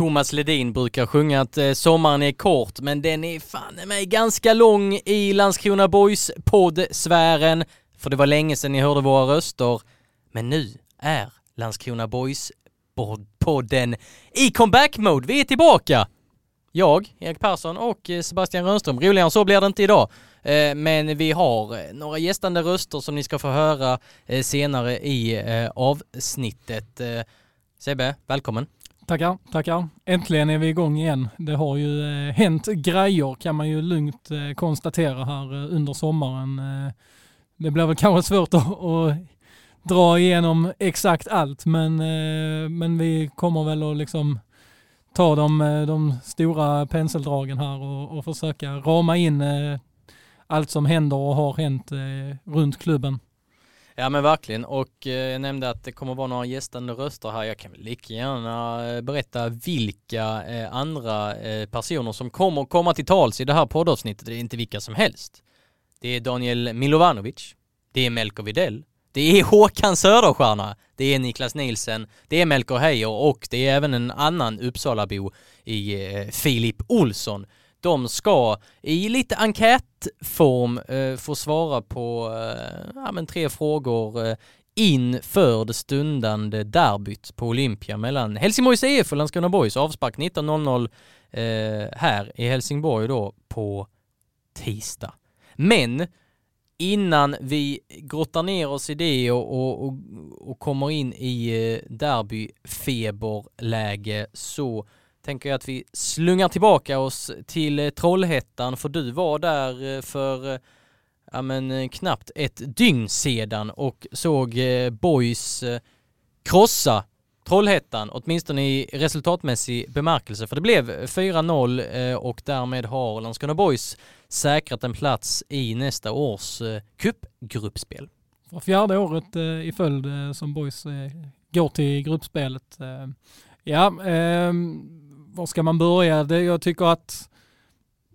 Thomas Ledin brukar sjunga att eh, sommaren är kort, men den är fan mig ganska lång i Landskrona Boys poddsfären. För det var länge sedan ni hörde våra röster. Men nu är Landskrona Boys podden i comeback-mode. Vi är tillbaka! Jag, Erik Persson och eh, Sebastian Rönnström. Roligare än så blir det inte idag. Eh, men vi har några gästande röster som ni ska få höra senare i avsnittet. Sebbe, välkommen! Tackar, tackar. Äntligen är vi igång igen. Det har ju eh, hänt grejer kan man ju lugnt eh, konstatera här eh, under sommaren. Eh, det blir väl kanske svårt att, att dra igenom exakt allt men, eh, men vi kommer väl att liksom ta de, eh, de stora penseldragen här och, och försöka rama in eh, allt som händer och har hänt eh, runt klubben. Ja men verkligen och eh, jag nämnde att det kommer vara några gästande röster här. Jag kan väl lika gärna eh, berätta vilka eh, andra eh, personer som kommer komma till tals i det här poddavsnittet. Det är inte vilka som helst. Det är Daniel Milovanovic. Det är Melker Videll. Det är Håkan Söderstjärna. Det är Niklas Nielsen. Det är Melker Heijer och det är även en annan Uppsalabo i eh, Filip Olsson de ska i lite enkätform eh, få svara på eh, ja, men tre frågor eh, inför det stundande derbyt på Olympia mellan Helsingborgs IF och Landskrona Boys avspark 19.00 eh, här i Helsingborg då på tisdag. Men innan vi grottar ner oss i det och, och, och kommer in i eh, derbyfeberläge så tänker jag att vi slungar tillbaka oss till eh, Trollhättan för du var där eh, för eh, ja, men, knappt ett dygn sedan och såg Boys krossa Trollhättan, åtminstone i resultatmässig bemärkelse. För det blev 4-0 och därmed har Landskrona Boys säkrat en plats i nästa års cupgruppspel. För fjärde året i följd som Boys går till gruppspelet. Ja, ehm, var ska man börja? Det, jag tycker att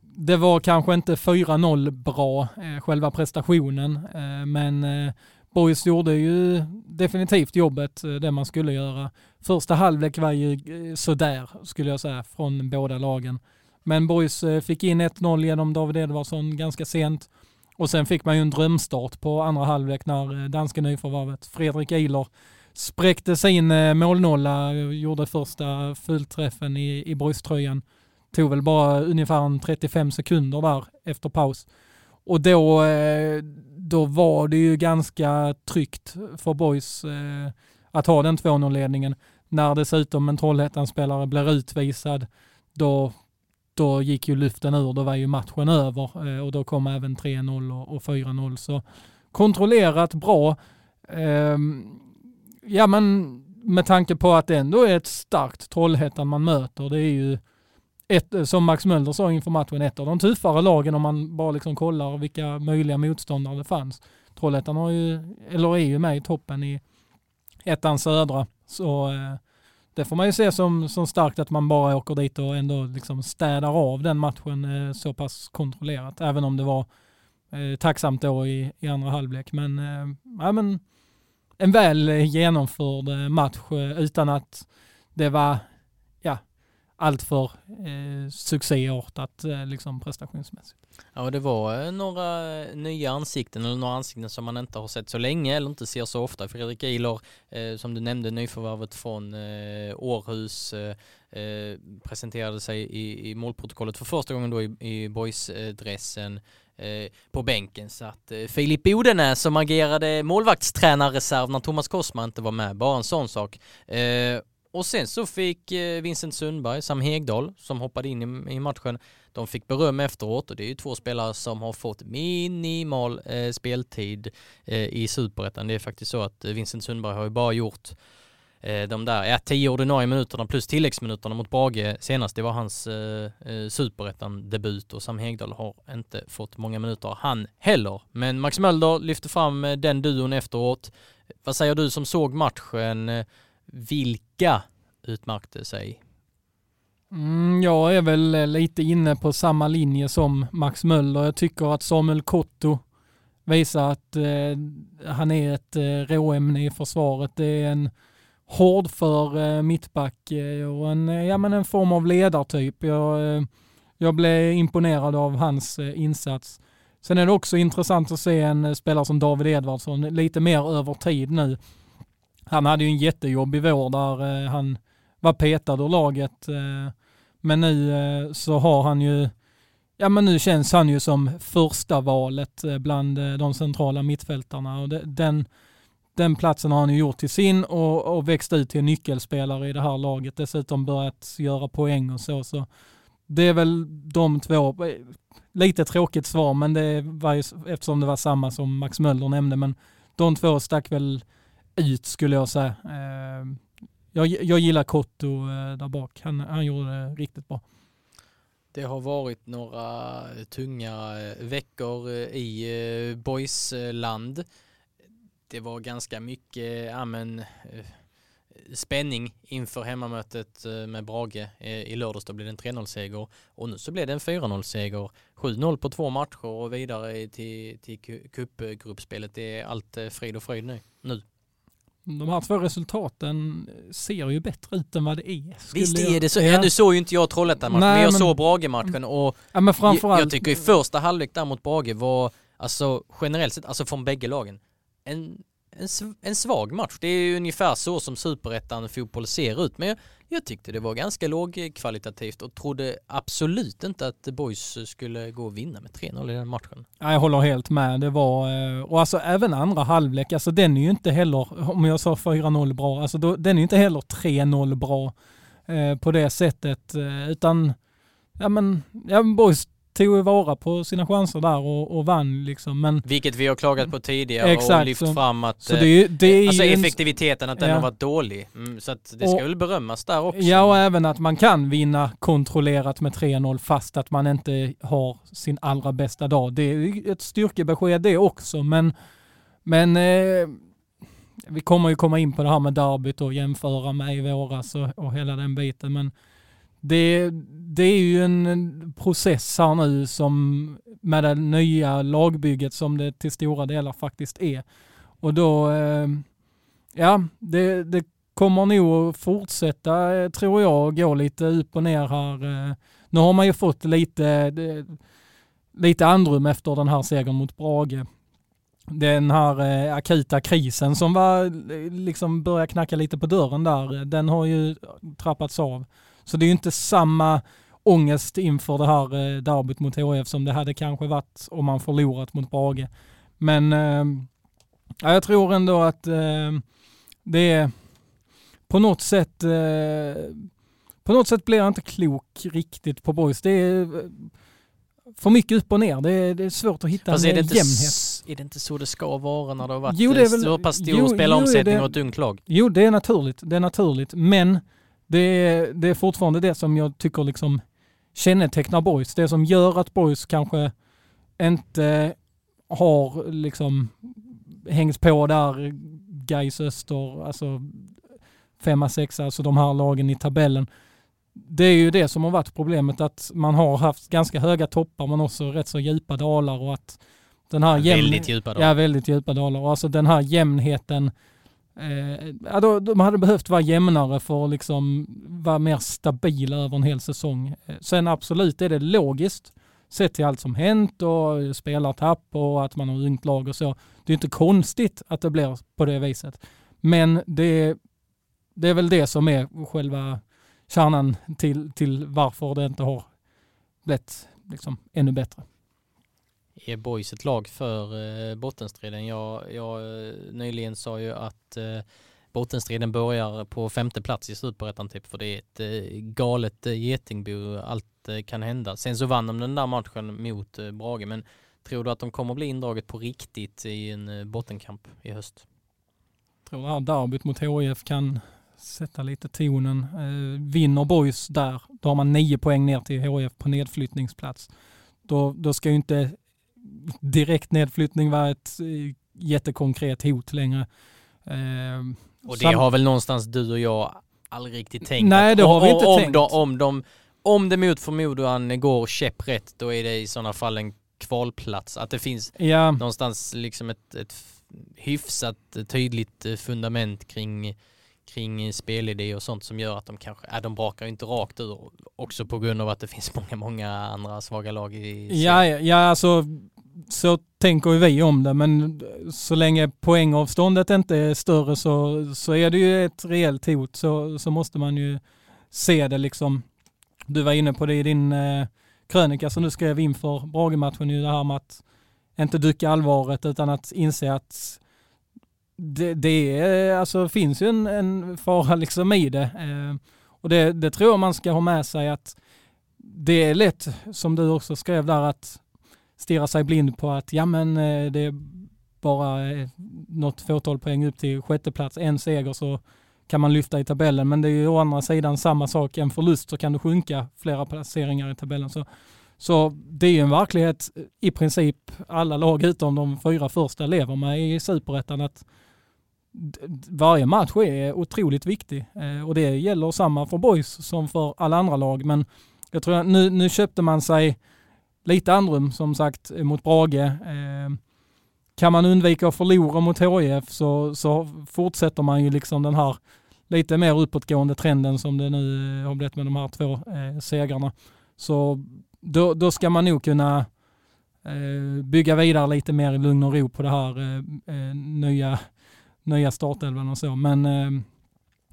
det var kanske inte 4-0 bra, eh, själva prestationen, eh, men eh, Boys gjorde ju definitivt jobbet, eh, det man skulle göra. Första halvlek var ju eh, sådär, skulle jag säga, från båda lagen. Men Boys eh, fick in 1-0 genom David Edvardsson ganska sent. Och sen fick man ju en drömstart på andra halvlek när eh, danska nyförvärvet Fredrik Eiler spräckte sin eh, målnolla, gjorde första fullträffen i, i boyströjan. Tog väl bara ungefär 35 sekunder där efter paus. Och då, eh, då var det ju ganska tryggt för boys eh, att ha den 2-0-ledningen. När dessutom en Trollhättan-spelare blir utvisad, då, då gick ju luften ur, då var ju matchen över eh, och då kom även 3-0 och 4-0. Så kontrollerat bra. Ehm, Ja men med tanke på att det ändå är ett starkt Trollhättan man möter. Det är ju ett, eh, som Max Möller sa inför matchen, ett av de tuffare lagen om man bara liksom kollar vilka möjliga motståndare det fanns. Trollhättan har ju, eller är ju med i toppen i ettan södra. Så eh, det får man ju se som, som starkt att man bara åker dit och ändå liksom städar av den matchen eh, så pass kontrollerat. Även om det var eh, tacksamt då i, i andra halvlek. Men, eh, ja, men en väl genomförd eh, match eh, utan att det var ja, alltför eh, succéartat eh, liksom prestationsmässigt. Ja, det var eh, några nya ansikten eller några ansikten som man inte har sett så länge eller inte ser så ofta. Fredrik Ilor, eh, som du nämnde, nyförvärvet från eh, Århus, eh, presenterade sig i, i målprotokollet för första gången då i, i boys-dressen. Eh, på bänken. Så att eh, Filip Odenäs som agerade målvaktstränarreserv när Thomas Kosma inte var med, bara en sån sak. Eh, och sen så fick Vincent Sundberg, Sam Hegdahl som hoppade in i, matchen, de fick beröm efteråt och det är ju två spelare som har fått minimal speltid i superettan. Det är faktiskt så att Vincent Sundberg har ju bara gjort Eh, de där ja, tio ordinarie minuterna plus tilläggsminuterna mot Brage senast, det var hans eh, eh superettan-debut och Sam Hegdahl har inte fått många minuter han heller. Men Max Mölder lyfte fram eh, den duon efteråt. Vad säger du som såg matchen? Vilka utmärkte sig? Mm, jag är väl lite inne på samma linje som Max Möller. Jag tycker att Samuel Kotto visar att eh, han är ett eh, råämne i försvaret. Det är en hårdför för eh, mittback eh, och en, eh, ja, men en form av ledartyp. Jag, jag blev imponerad av hans insats. Sen är det också intressant att se en spelare som David Edvardsson lite mer över tid nu. Han hade ju en jättejobbig vår där han var petad ur laget. Men nu så har han ju, ja men nu känns han ju som första valet bland de centrala mittfältarna och den den platsen har han ju gjort till sin och, och växt ut till en nyckelspelare i det här laget. Dessutom börjat göra poäng och så. så det är väl de två. Lite tråkigt svar, men det var ju, eftersom det var samma som Max Möller nämnde. Men de två stack väl ut skulle jag säga. Ehm, jag, jag gillar Kotto eh, där bak. Han, han gjorde det riktigt bra. Det har varit några tunga eh, veckor eh, i boysland det var ganska mycket ja, men, eh, spänning inför hemmamötet eh, med Brage. Eh, I lördags då blev det en 3-0-seger och nu så blev det en 4-0-seger. 7-0 på två matcher och vidare till, till cupgruppspelet. Det är allt frid och fröjd nu. nu. De här två resultaten ser ju bättre ut än vad det är. Visst är det så. Ja. nu såg ju inte jag Trollhättan-matchen, men jag men... såg Brage-matchen och ja, men framförallt... jag tycker i första halvlek där mot Brage var, alltså generellt sett, alltså från bägge lagen, en, en, en svag match. Det är ju ungefär så som superettan fotboll ser ut. Men jag, jag tyckte det var ganska lågkvalitativt och trodde absolut inte att Boys skulle gå och vinna med 3-0 i den matchen. Ja, jag håller helt med. Det var, eh, och alltså även andra halvlek, alltså den är ju inte heller, om jag sa 4-0 bra, alltså då, den är ju inte heller 3-0 bra eh, på det sättet, eh, utan ja men, ja, Boys tog vara på sina chanser där och, och vann liksom. Men, Vilket vi har klagat på tidigare exakt, och lyft så, fram att så det är, det är alltså effektiviteten att den ja. har varit dålig. Mm, så att det ska och, väl berömmas där också. Ja och även att man kan vinna kontrollerat med 3-0 fast att man inte har sin allra bästa dag. Det är ett styrkebesked det också men, men eh, vi kommer ju komma in på det här med derbyt och jämföra med i våras och, och hela den biten men det, det är ju en process här nu som med det nya lagbygget som det till stora delar faktiskt är. Och då, eh, ja, det, det kommer nog att fortsätta, eh, tror jag, gå lite upp och ner här. Eh. Nu har man ju fått lite, lite andrum efter den här segern mot Brage. Den här akuta krisen som var, liksom började knacka lite på dörren där, den har ju trappats av. Så det är ju inte samma ångest inför det här eh, derbyt mot HF som det hade kanske varit om man förlorat mot Brage. Men eh, jag tror ändå att eh, det är på något sätt eh, på något sätt blir jag inte klok riktigt på boys. Det är eh, för mycket upp och ner. Det är, det är svårt att hitta Fast en är det jämnhet. Är det inte så det ska vara när det har varit jo, det är väl, så pass stor spelomsättning och ett ungt lag? Jo, det är naturligt. Det är naturligt. Men det är, det är fortfarande det som jag tycker liksom kännetecknar Boys. Det som gör att Boys kanske inte har liksom hängt på där Gais Öster, alltså femma, sexa, alltså de här lagen i tabellen. Det är ju det som har varit problemet att man har haft ganska höga toppar men också rätt så djupa dalar och att den här jämn... Väldigt djupa dalar. Ja, väldigt djupa dalar. Och alltså den här jämnheten Eh, då, de hade behövt vara jämnare för att liksom vara mer stabila över en hel säsong. Eh, sen absolut är det logiskt sett till allt som hänt och spelartapp och att man har ungt lag och så. Det är inte konstigt att det blir på det viset. Men det, det är väl det som är själva kärnan till, till varför det inte har blivit liksom ännu bättre är Boys ett lag för eh, bottenstriden? Jag, jag eh, nyligen sa ju att eh, bottenstriden börjar på femte plats i Superettan typ för det är ett galet getingbo, allt kan hända. Sen så vann de den där matchen mot Brage men tror du att de kommer bli indraget på riktigt i en bottenkamp i höst? Jag tror det här derbyt mot HIF kan sätta lite tonen. Vinner Boys där, då har man nio poäng ner till HIF på nedflyttningsplats. Då, då ska ju inte direkt nedflyttning vara ett eh, jättekonkret hot längre. Eh, Och det har väl någonstans du och jag aldrig riktigt tänkt. Nej, det har vi om, inte om, tänkt. De, om, de, om det mot förmodan går käpprätt, då är det i sådana fall en kvalplats. Att det finns Ja, någonstans liksom ett, ett hyfsat tydligt eh, fundament kring, kring spelidé och sånt som gör att de kanske, ja, de brakar ju inte rakt ur också på grund av att det finns många, många andra svaga lag i ja, ja, ja, alltså så tänker ju vi om det, men så länge poängavståndet inte är större så, så är det ju ett reellt hot så, så måste man ju se det liksom. Du var inne på det i din eh, krönika som du skrev inför Brage-matchen, ju det här med att inte dyka allvaret utan att inse att det, det är, alltså, finns ju en, en fara liksom i det. Eh, och det, det tror jag man ska ha med sig att det är lätt, som du också skrev där, att stirra sig blind på att ja men eh, det är bara eh, något fåtal poäng upp till sjätteplats, en seger så kan man lyfta i tabellen. Men det är ju å andra sidan samma sak, en förlust så kan du sjunka flera placeringar i tabellen. Så, så det är ju en verklighet eh, i princip alla lag utom de fyra första lever med i superettan att varje match är otroligt viktig eh, och det gäller samma för boys som för alla andra lag. Men jag tror att nu, nu köpte man sig lite andrum som sagt mot Brage. Eh, kan man undvika att förlora mot HIF så, så fortsätter man ju liksom den här lite mer uppåtgående trenden som det nu eh, har blivit med de här två eh, segrarna. Så då, då ska man nog kunna eh, bygga vidare lite mer i lugn och ro på det här eh, nya, nya startelvan och så. Men eh,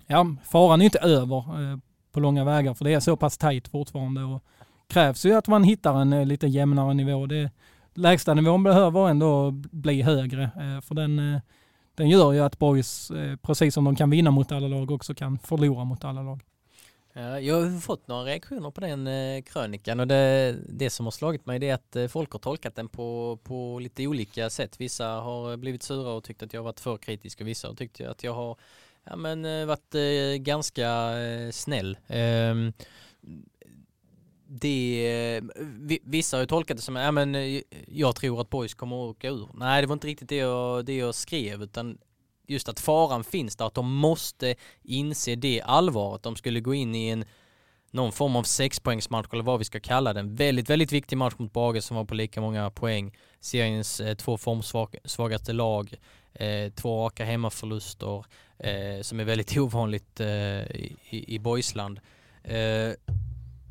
ja, faran är inte över eh, på långa vägar för det är så pass tajt fortfarande och krävs ju att man hittar en eh, lite jämnare nivå. Det, lägsta nivån behöver ändå bli högre för den, den gör ju att boys, precis som de kan vinna mot alla lag, också kan förlora mot alla lag. Ja, Jag har fått några reaktioner på den eh, krönikan och det, det som har slagit mig det är att eh, folk har tolkat den på, på lite olika sätt. Vissa har eh, blivit sura och tyckt att jag har varit för kritisk och vissa har tyckt att jag har ja, men, eh, varit eh, ganska eh, snäll. Ehm, det, vissa har ju tolkat det som ja, men, jag tror att boys kommer att åka ur. Nej, det var inte riktigt det jag, det jag skrev utan just att faran finns där, att de måste inse det allvaret. De skulle gå in i en någon form av sexpoängsmatch eller vad vi ska kalla den. Väldigt, väldigt viktig match mot Brage som var på lika många poäng. Seriens eh, två formsvagaste lag, eh, två raka hemmaförluster eh, som är väldigt ovanligt eh, i, i Boysland. Eh,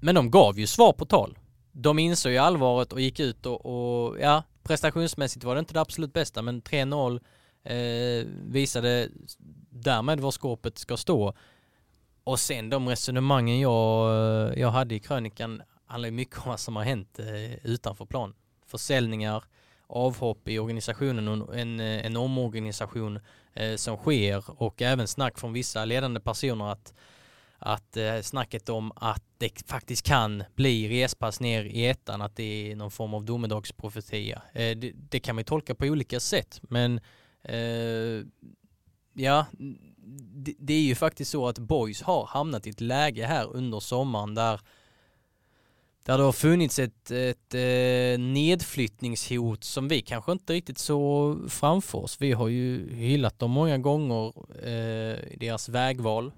men de gav ju svar på tal. De insåg ju allvaret och gick ut och, och ja, prestationsmässigt var det inte det absolut bästa men 3-0 eh, visade därmed var skåpet ska stå. Och sen de resonemangen jag, eh, jag hade i krönikan handlar mycket om vad som har hänt eh, utanför plan. Försäljningar, avhopp i organisationen och en, eh, en omorganisation eh, som sker och även snack från vissa ledande personer att, att eh, snacket om att det faktiskt kan bli respass ner i ettan, att det är någon form av domedagsprofetia. Eh, det, det kan man tolka på olika sätt men eh, ja, det, det är ju faktiskt så att Boys har hamnat i ett läge här under sommaren där där det har funnits ett, ett eh, nedflyttningshot som vi kanske inte riktigt så framför oss. Vi har ju hyllat dem många gånger, eh, deras vägval,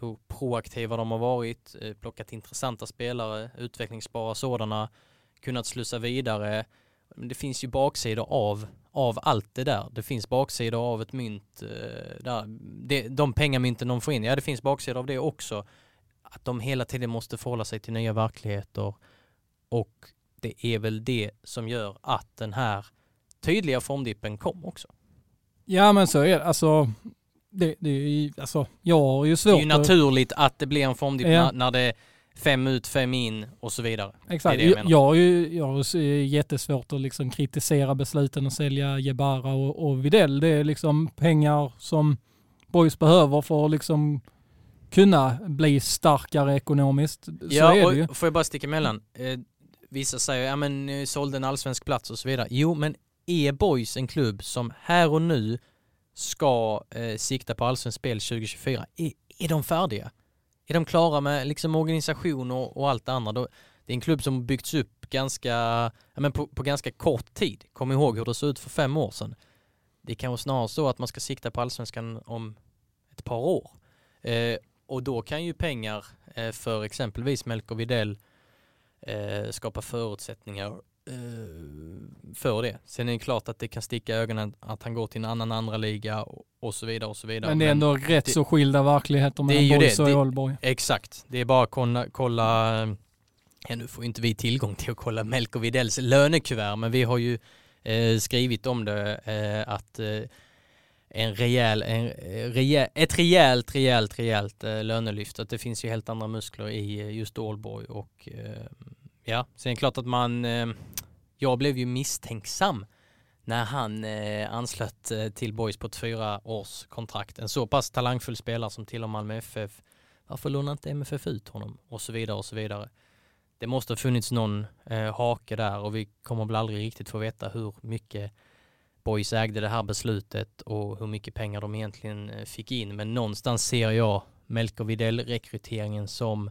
hur proaktiva de har varit, eh, plockat intressanta spelare, utvecklingsbara sådana, kunnat slussa vidare. Men det finns ju baksidor av, av allt det där. Det finns baksidor av ett mynt, eh, där, det, de pengamynten de får in, ja det finns baksidor av det också. Att de hela tiden måste förhålla sig till nya verkligheter och det är väl det som gör att den här tydliga formdippen kom också. Ja men så är det. Alltså, det, det är ju, alltså, jag har ju Det svårt är ju naturligt att det blir en formdipp Ja. när, när det fem ut, fem in och så vidare. Exakt. Det är det jag jag, har ju jag har ju jättesvårt att liksom kritisera besluten att sälja Jebara och, och Videll. Det är liksom pengar som Boys behöver för att liksom kunna bli starkare ekonomiskt. Så ja, är det ju. får jag bara sticka emellan? Eh, vissa säger, ja men eh, sålde en allsvensk plats och så vidare. Jo, men är Boys en klubb som här och nu ska eh, sikta på allsvensk spel 2024? Är, är de färdiga? Är de klara med liksom organisation och, och allt det andra? Då, det är en klubb som byggts upp ganska, ja, men på, på ganska kort tid. Kom ihåg hur det såg ut för fem år sedan. Det är kanske snarare så att man ska sikta på allsvenskan om ett par år. Eh, och då kan ju pengar eh, för exempelvis Melker Videll eh, skapa förutsättningar för det. Sen är det klart att det kan sticka i ögonen att han går till en annan andra liga och, så vidare och så vidare. Men det är ändå rätt det- så skilda verkligheter mellan det. och Ålborg. Exakt, det är bara att kolla, kolla ja, nu får inte vi tillgång till att kolla Melker Widells lönekuvert men vi har ju eh, skrivit om det eh, att eh, en rejäl, en, eh, rejäl, ett rejält, rejält, rejält eh, lönelyft. Att det finns ju helt andra muskler i eh, just Ålborg och eh, ja, sen är det klart att man, eh, jag blev ju misstänksam när han eh, anslöt eh, till Boys på ett fyra års kontrakt. En så pass talangfull spelare som till och Malmö FF. Varför lånar inte MFF ut honom? Och så vidare och så vidare. Det måste ha funnits någon eh, hake där och vi kommer väl aldrig riktigt få veta hur mycket Boys ägde det här beslutet och hur mycket pengar de egentligen eh, fick in. Men någonstans ser jag Melker Widell-rekryteringen som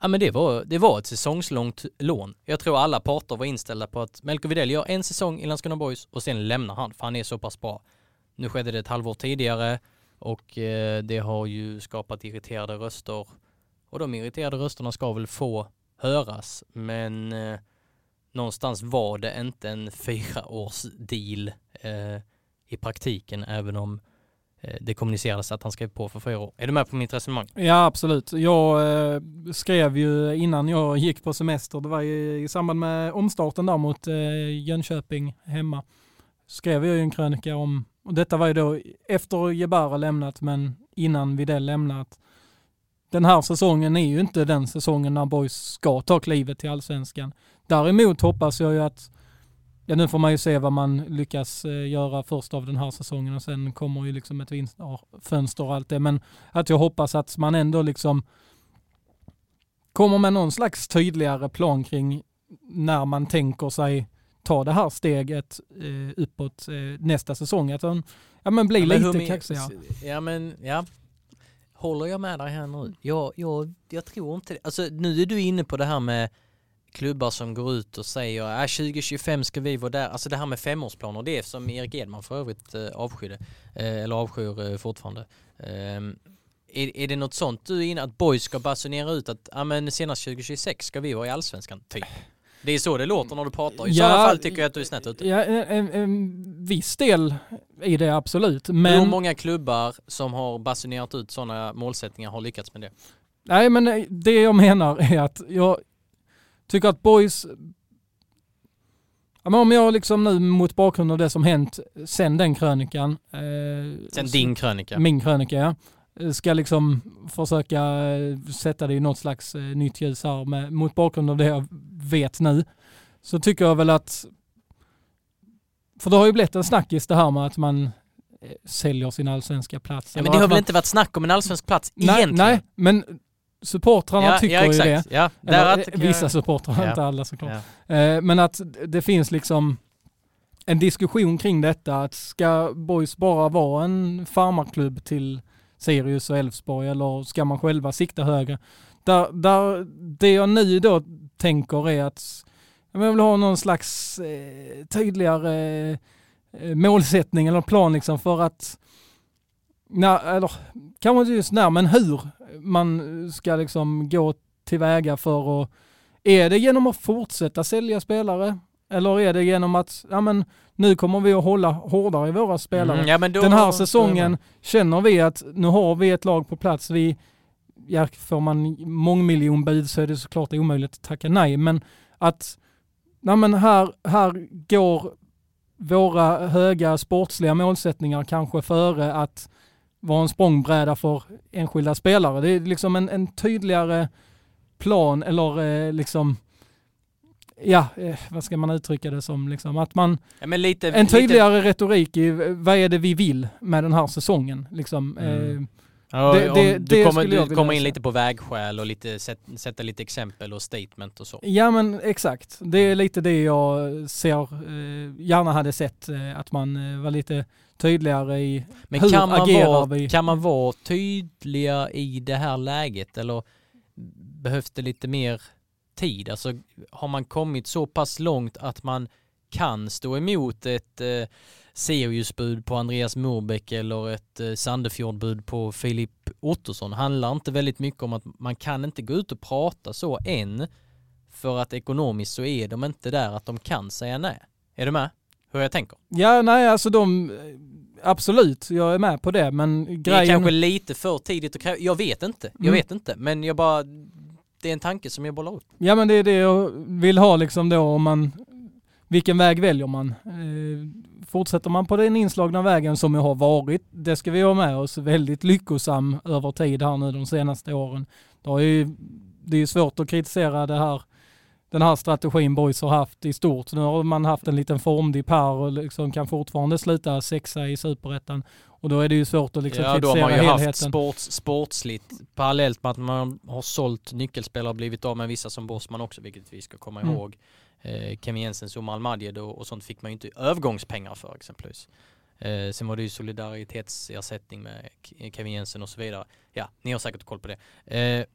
Ja men det var, det var ett säsongslångt lån. Jag tror alla parter var inställda på att Melker Widell gör en säsong i Landskrona Boys och sen lämnar han för han är så pass bra. Nu skedde det ett halvår tidigare och eh, det har ju skapat irriterade röster och de irriterade rösterna ska väl få höras men eh, någonstans var det inte en fyraårs deal eh, i praktiken även om Eh, det kommunicerades att han skrev på för fyra år. Är du med på mitt resonemang? Ja absolut. Jag eh, skrev ju innan jag gick på semester, det var ju i samband med omstarten där mot eh, Jönköping hemma, skrev jag ju en krönika om, och detta var ju då efter Jebara lämnat men innan Videll lämnat. Den här säsongen är ju inte den säsongen när Boys ska ta klivet till allsvenskan. Däremot hoppas jag ju att, ja nu får man ju se vad man lyckas eh, göra först av den här säsongen och sen kommer ju liksom ett vinstfönster och allt det. Men att jag hoppas att man ändå liksom kommer med någon slags tydligare plan kring när man tänker sig ta det här steget eh, uppåt eh, nästa säsong. Att de ja, men blir Ja, men lite kaxigare. Ja men, ja. Håller jag med dig här nu? Jag, jag, jag tror inte det. Alltså nu är du inne på det här med klubbar som går ut och säger att 2025 ska vi vara där. Alltså det här med femårsplaner, det är som Erik Edman för övrigt eh, avskydde. Eh, eller avskyr eh, fortfarande. Ehm, är, är det något sånt du är inne att Boys ska basunera ut att ja, men senast 2026 ska vi vara i Allsvenskan, typ? Det är så det låter när du pratar. I Ja, sådana fall tycker jag att du är snett ute. Ja, en, en, en viss del i det absolut. Hur Men, många klubbar som har basunerat ut sådana målsättningar har lyckats med det? nej, men det jag menar är att jag tycker att boys Ja, men om jag liksom nu mot bakgrund av det som hänt sen den krönikan. Eh, Sen din krönika. Min krönika ja. Ska liksom försöka eh, sätta det i något slags eh, nytt ljus här med, mot bakgrund av det jag vet nu. Så tycker jag väl att, för det har ju blivit en snackis det här med att man eh, säljer sin allsvenska plats. Ja, men det har väl man, inte varit snack om en allsvensk plats nej, egentligen? nej, men supportrarna ja, tycker ja, ju det. Ja, Eller, eh, vissa supportrar, Ja. inte alla såklart. Eh, Men att det finns liksom en diskussion kring detta. Att ska Boys bara vara en farmarklubb till Sirius och Elfsborg eller ska man själva sikta högre? Där, där, det jag nu då tänker är att jag vill ha någon slags eh, tydligare eh, målsättning eller plan liksom för att, när, eller kanske inte just när, men hur man ska liksom gå tillväga för att är det genom att fortsätta sälja spelare? Eller är det genom att, ja men nu kommer vi att hålla hårdare i våra spelare. Mm, ja, då, Den här säsongen känner vi att nu har vi ett lag på plats. Vi, ja, får man mångmiljonbud så är det såklart omöjligt att tacka nej. Men att, nej men här, här går våra höga sportsliga målsättningar kanske före att vara en språngbräda för enskilda spelare. Det är liksom en, en tydligare plan eller eh, liksom ja, eh, vad ska man uttrycka det som, liksom, att man, ja, men lite, en tydligare lite, retorik i vad är det vi vill med den här säsongen. Liksom, Mm. eh, ja, det- det- du det kommer, du kommer in lite på vägskäl och lite, sätt, sätta lite exempel och statement och så. Ja men exakt, det är lite det jag ser, eh, gärna hade sett, eh, att man eh, var lite tydligare i Men Hur kan man, agerar vara, vi? kan man vara tydliga i det här läget eller behövs det lite mer tid? Alltså har man kommit så pass långt att man kan stå emot ett eh, Sirius-bud på Andreas Morbäck eller ett eh, Sandefjord-bud på Filip Ottosson? Handlar inte väldigt mycket om att man kan inte gå ut och prata så än för att ekonomiskt så är de inte där att de kan säga nej. Är du med? Hur jag tänker? Ja, nej alltså de, absolut, jag är med på det, men Det är grejen... kanske lite för tidigt att kräva. Jag vet inte. Jag Mm. vet inte. Men jag bara... Det är en tanke som jag bollar upp. Ja men det är det jag vill ha liksom då om man, vilken väg väljer man? Eh, fortsätter man på den inslagna vägen som jag har varit, det ska vi ha med oss, väldigt lyckosam över tid här nu de senaste åren. Det, har ju, det är svårt att kritisera det här, den här strategin Boys har haft i stort. Nu har man haft en liten formdipp här och liksom kan fortfarande sluta sexa i superettan. Och då är det ju svårt att liksom ja, då har kritisera man ju haft helheten. sports, sportsligt parallellt med att man har sålt nyckelspelare och blivit av med vissa som Bosman också, vilket vi ska komma Mm. ihåg. Eh, Kevin Jensens och Malmadjed och, och sånt fick man ju inte övergångspengar för exempelvis. Eh, sen var det ju solidaritetsersättning med Kevin Jensen och så vidare. Ja, ni har säkert koll på det. Eh,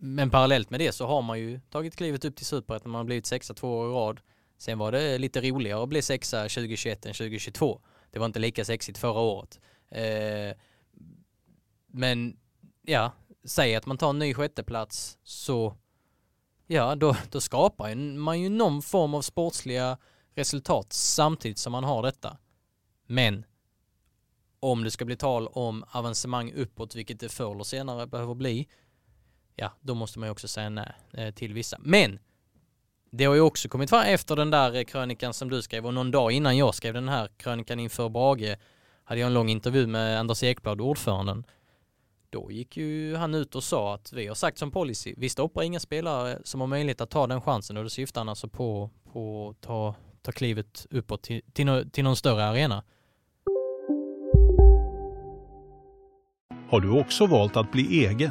men parallellt med det så har man ju tagit klivet upp till superettan, man har blivit sexa två år i rad. Sen var det lite roligare att bli sexa 2021 än 2022. Det var inte lika sexigt förra året. Eh, men ja, säg att man tar en ny sjätteplats så ja, då, då skapar man ju någon form av sportsliga resultat samtidigt som man har detta. Men om det ska bli tal om avancemang uppåt, vilket det förr eller senare behöver bli, ja, då måste man ju också säga nej eh, till vissa. Men det har ju också kommit fram efter den där eh, krönikan som du skrev och någon dag innan jag skrev den här krönikan inför Brage hade jag en lång intervju med Anders Ekblad, ordföranden. Då gick ju han ut och sa att vi har sagt som policy, vi stoppar inga spelare som har möjlighet att ta den chansen och det syftar han alltså på, på att ta, ta klivet uppåt till, till, till någon större arena. Har du också valt att bli egen?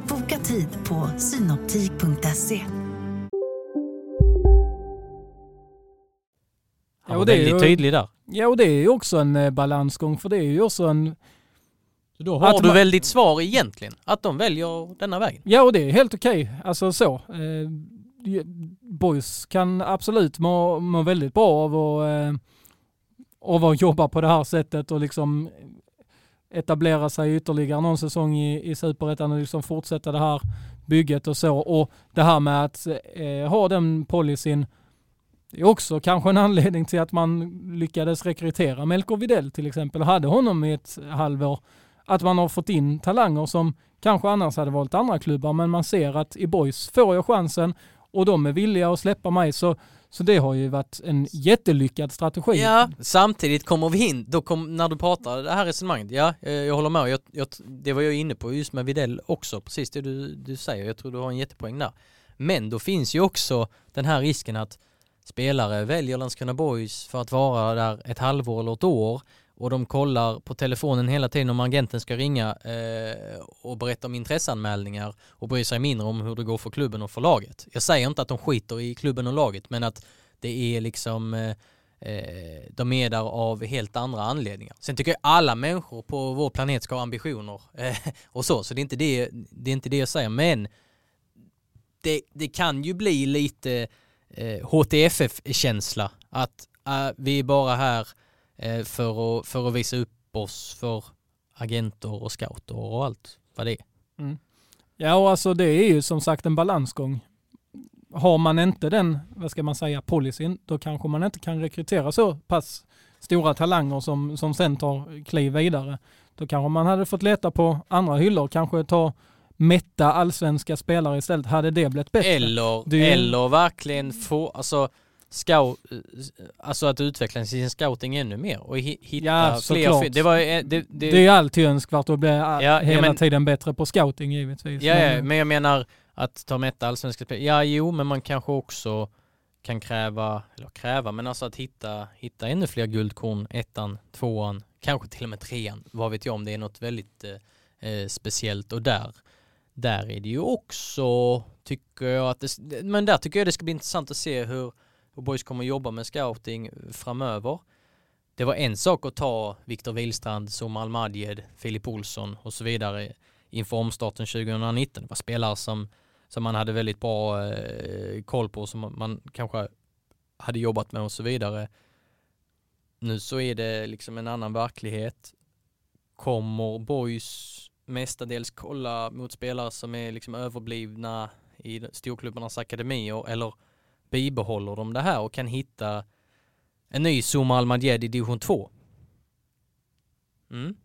Tid på synoptik.se. Han var och det är väldigt ju- tydlig där. Ja och det är ju också en eh, balansgång för det är ju också en Så då har Att du man- väl ditt svar egentligen, att de väljer denna vägen. Ja, och det är helt okej. Alltså så. Eh, boys kan absolut må, må väldigt bra av att, eh, av att jobba på det här sättet och liksom etablera sig ytterligare någon säsong i, i Superettan och liksom fortsätta det här bygget och så. Och det här med att eh, ha den policyn det är också kanske en anledning till att man lyckades rekrytera Melker Videll till exempel och hade honom i ett halvår. Att man har fått in talanger som kanske annars hade valt andra klubbar men man ser att i Boys får jag chansen och de är villiga att släppa mig så, så det har ju varit en jättelyckad strategi. Ja, samtidigt kommer vi in, då kom, när du pratar det här resonemanget, ja, eh, jag håller med, jag, jag, det var jag inne på just med Videll också, precis det du, du säger, jag tror du har en jättepoäng där. Men då finns ju också den här risken att spelare väljer Landskrona Boys för att vara där ett halvår eller ett år och de kollar på telefonen hela tiden om agenten ska ringa eh, och berätta om intresseanmälningar och bryr sig mindre om hur det går för klubben och för laget. Jag säger inte att de skiter i klubben och laget men att det är liksom eh, eh de är där av helt andra anledningar. Sen tycker jag alla människor på vår planet ska ha ambitioner eh, och så, så det är inte det, det, är inte det jag säger, men det, det kan ju bli lite eh, HTFF-känsla att eh, vi är bara här eh, för, att, för att visa upp oss för agenter och scouter och allt vad det är. Ja, och alltså det är ju som sagt en balansgång. har man inte den, vad ska man säga, policyn, då kanske man inte kan rekrytera så pass stora talanger som, som sen tar kliv vidare. Då kanske man hade fått leta på andra hyllor, kanske ta mätta allsvenska spelare istället. Hade det blivit bättre? Eller, är- eller verkligen få, alltså scout, alltså att utveckla sin scouting ännu mer och hi- hitta Ja, fler. Det var eh, det, det, Det är alltid önskvärt att bli Ja, ja, hela men- tiden bättre på scouting givetvis. Ja, ja, Men- men jag menar att ta mätta allsvenska spel. Ja, jo, men man kanske också kan kräva, eller kräva, men alltså att hitta, hitta ännu fler guldkorn, ettan, tvåan, kanske till och med trean. Vad vet jag om det är något väldigt eh, eh, speciellt och där, där är det ju också, tycker jag att det, men där tycker jag det ska bli intressant att se hur, och Boys kommer jobba med scouting framöver. Det var en sak att ta Viktor Wihlstrand, Somal Madjed, Filip Olsson och så vidare inför omstarten 2019. Det var spelare som, som man hade väldigt bra eh, koll på, som man kanske hade jobbat med och så vidare. Nu så är det liksom en annan verklighet. Kommer Boys mestadels kolla mot spelare som är liksom överblivna i storklubbarnas akademier eller bibehåller de det här och kan hitta en ny Zuma Almadjed i division 2? Mm.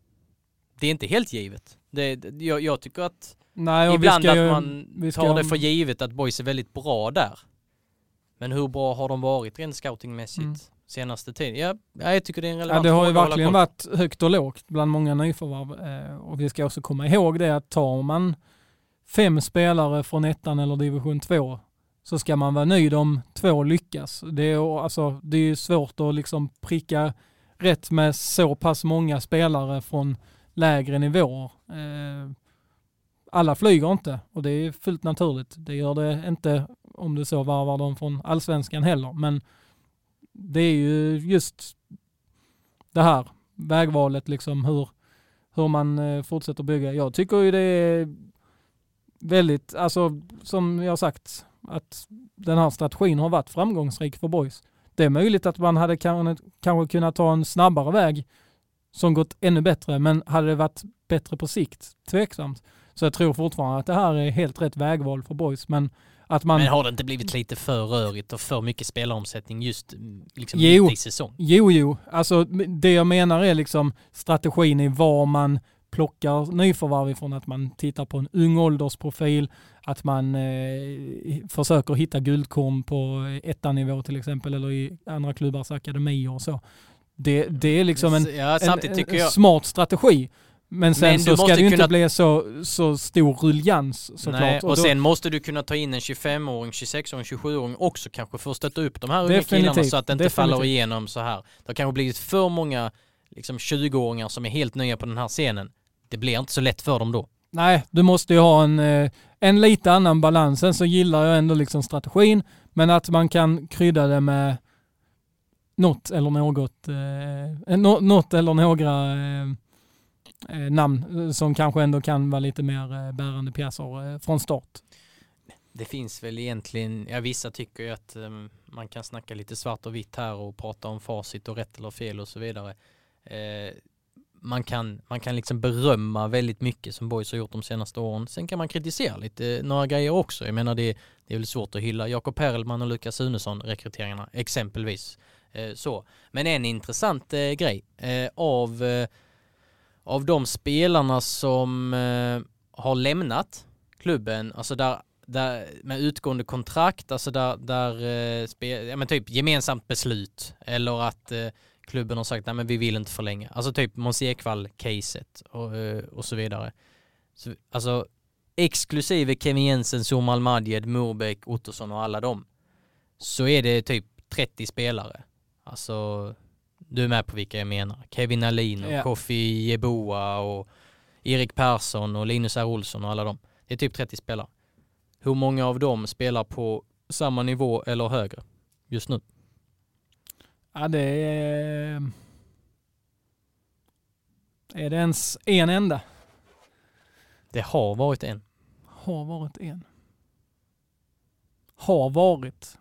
Det är inte helt givet. Det, det- jag, jag tycker att Nej, ibland ska att man ska- tar det för givet att boys är väldigt bra där. Men hur bra har de varit rent scoutingmässigt Mm. senaste tiden? Ja, ja, jag tycker det är en Ja, relevant det har ju verkligen varit högt och lågt bland många nyförvärv. Eh, och vi ska också komma ihåg det att tar man fem spelare från ettan eller division 2 så ska man vara nöjd om två lyckas. Det är, alltså, det är ju svårt att liksom pricka rätt med så pass många spelare från lägre nivåer. Eh, alla flyger inte och det är fullt naturligt. Det gör det inte om du så varvar dem från allsvenskan heller. Men det är ju just det här vägvalet, liksom hur, hur man eh, fortsätter bygga. Jag tycker ju det är väldigt, alltså som jag har sagt, att den här strategin har varit framgångsrik för boys. Det är möjligt att man hade kan, kanske kunnat ta en snabbare väg som gått ännu bättre, men hade det varit bättre på sikt? Tveksamt. Så jag tror fortfarande att det här är helt rätt vägval för boys, men att man... Men har det inte blivit lite för rörigt och för mycket spelaromsättning just mm, liksom Jo. mitt i säsong? Jo, jo. Alltså det jag menar är liksom strategin i var man plockar nyförvärv ifrån. Att man tittar på en ung åldersprofil, att man eh, försöker hitta guldkorn på ettanivå till exempel eller i andra klubbars akademier och så. Det, det är liksom en, ja, en, en smart strategi. Men sen Men så ska det ju inte kunna- bli så, så stor ruljans såklart. Nej, och då- sen måste du kunna ta in en 25-åring, 26-åring, 27-åring också kanske för att stötta upp de här unga Definitivt, killarna så att det inte faller definitivt. igenom så här. Det har kanske blivit för många liksom 20-åringar som är helt nya på den här scenen. Det blir inte så lätt för dem då. Nej, du måste ju ha en, eh, en lite annan balans. Sen så gillar jag ändå liksom strategin, men att man kan krydda det med något eller något, eh, nå- något eller några eh, eh, namn eh, som kanske ändå kan vara lite mer eh, bärande pjäser eh, från start. Det finns väl egentligen, ja vissa tycker ju att um, man kan snacka lite svart och vitt här och prata om facit och rätt eller fel och så vidare. Eh, man, kan, man kan liksom berömma väldigt mycket som Boys har gjort de senaste åren. Sen kan man kritisera lite några grejer också. Jag menar det, det är väl svårt att hylla Jakob Perelman och Lukas Sunesson rekryteringarna exempelvis. Eh, så. Men en intressant eh, grej eh, av, eh, av de spelarna som eh, har lämnat klubben, alltså där där, med utgående kontrakt, alltså där, där eh, spe, ja, men typ gemensamt beslut eller att eh, klubben har sagt nej men vi vill inte förlänga. Alltså typ Måns Ekvall-caset och, eh, och så vidare. Så, alltså exklusive Kevin Jensen, Zuma Almadjed, Morbäck, Ottosson och alla dem så är det typ 30 spelare. Alltså du är med på vilka jag menar. Kevin Alin och Ja. Kofi Jeboa och Erik Persson och Linus R. Olsson och alla dem. Det är typ 30 spelare. Hur många av dem spelar på samma nivå eller högre just nu? Ja, det är... Är det ens en enda? Det har varit en. Har varit en. Har varit.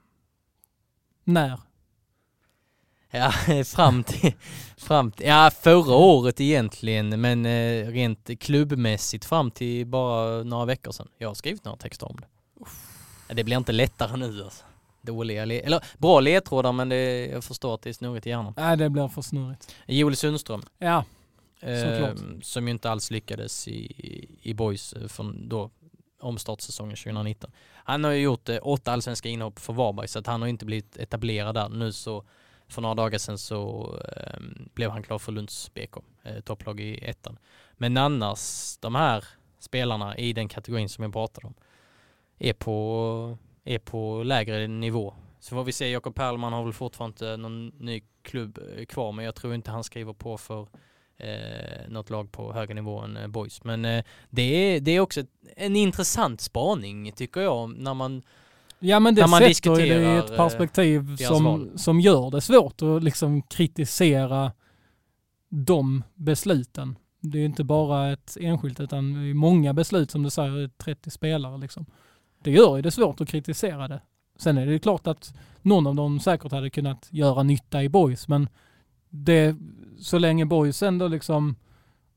När? Ja, fram till, fram till, ja förra året egentligen, men eh, rent klubbmässigt fram till bara några veckor sedan. Jag har skrivit några texter om det. Det blir inte lättare nu alltså. Dåliga, eller bra ledtrådar men det, jag förstår att det är snurrigt i hjärnan. Nej, det blir för snurrigt. Joel Sundström. Ja, eh, Som ju inte alls lyckades i, i boys eh, från då omstartssäsongen 2019. Han har ju gjort eh, åtta allsvenska inhopp för Varberg så att han har inte blivit etablerad där. Nu så för några dagar sedan så eh, blev han klar för Lunds BK, eh, topplag i ettan. Men annars, de här spelarna i den kategorin som jag pratade om är på, är på lägre nivå. Så får vi se, Jakob Perlman har väl fortfarande inte någon ny klubb eh, kvar men jag tror inte han skriver på för eh, något lag på högre nivå än eh, Boys. Men eh, det, är, det är också en intressant spaning tycker jag när man Ja men det man sätter det i ett perspektiv eh, som, som gör det svårt att liksom kritisera de besluten. Det är inte bara ett enskilt utan många beslut som du säger, 30 spelare liksom. Det gör ju det svårt att kritisera det. Sen är det klart att någon av dem säkert hade kunnat göra nytta i boys men det, så länge boys ändå liksom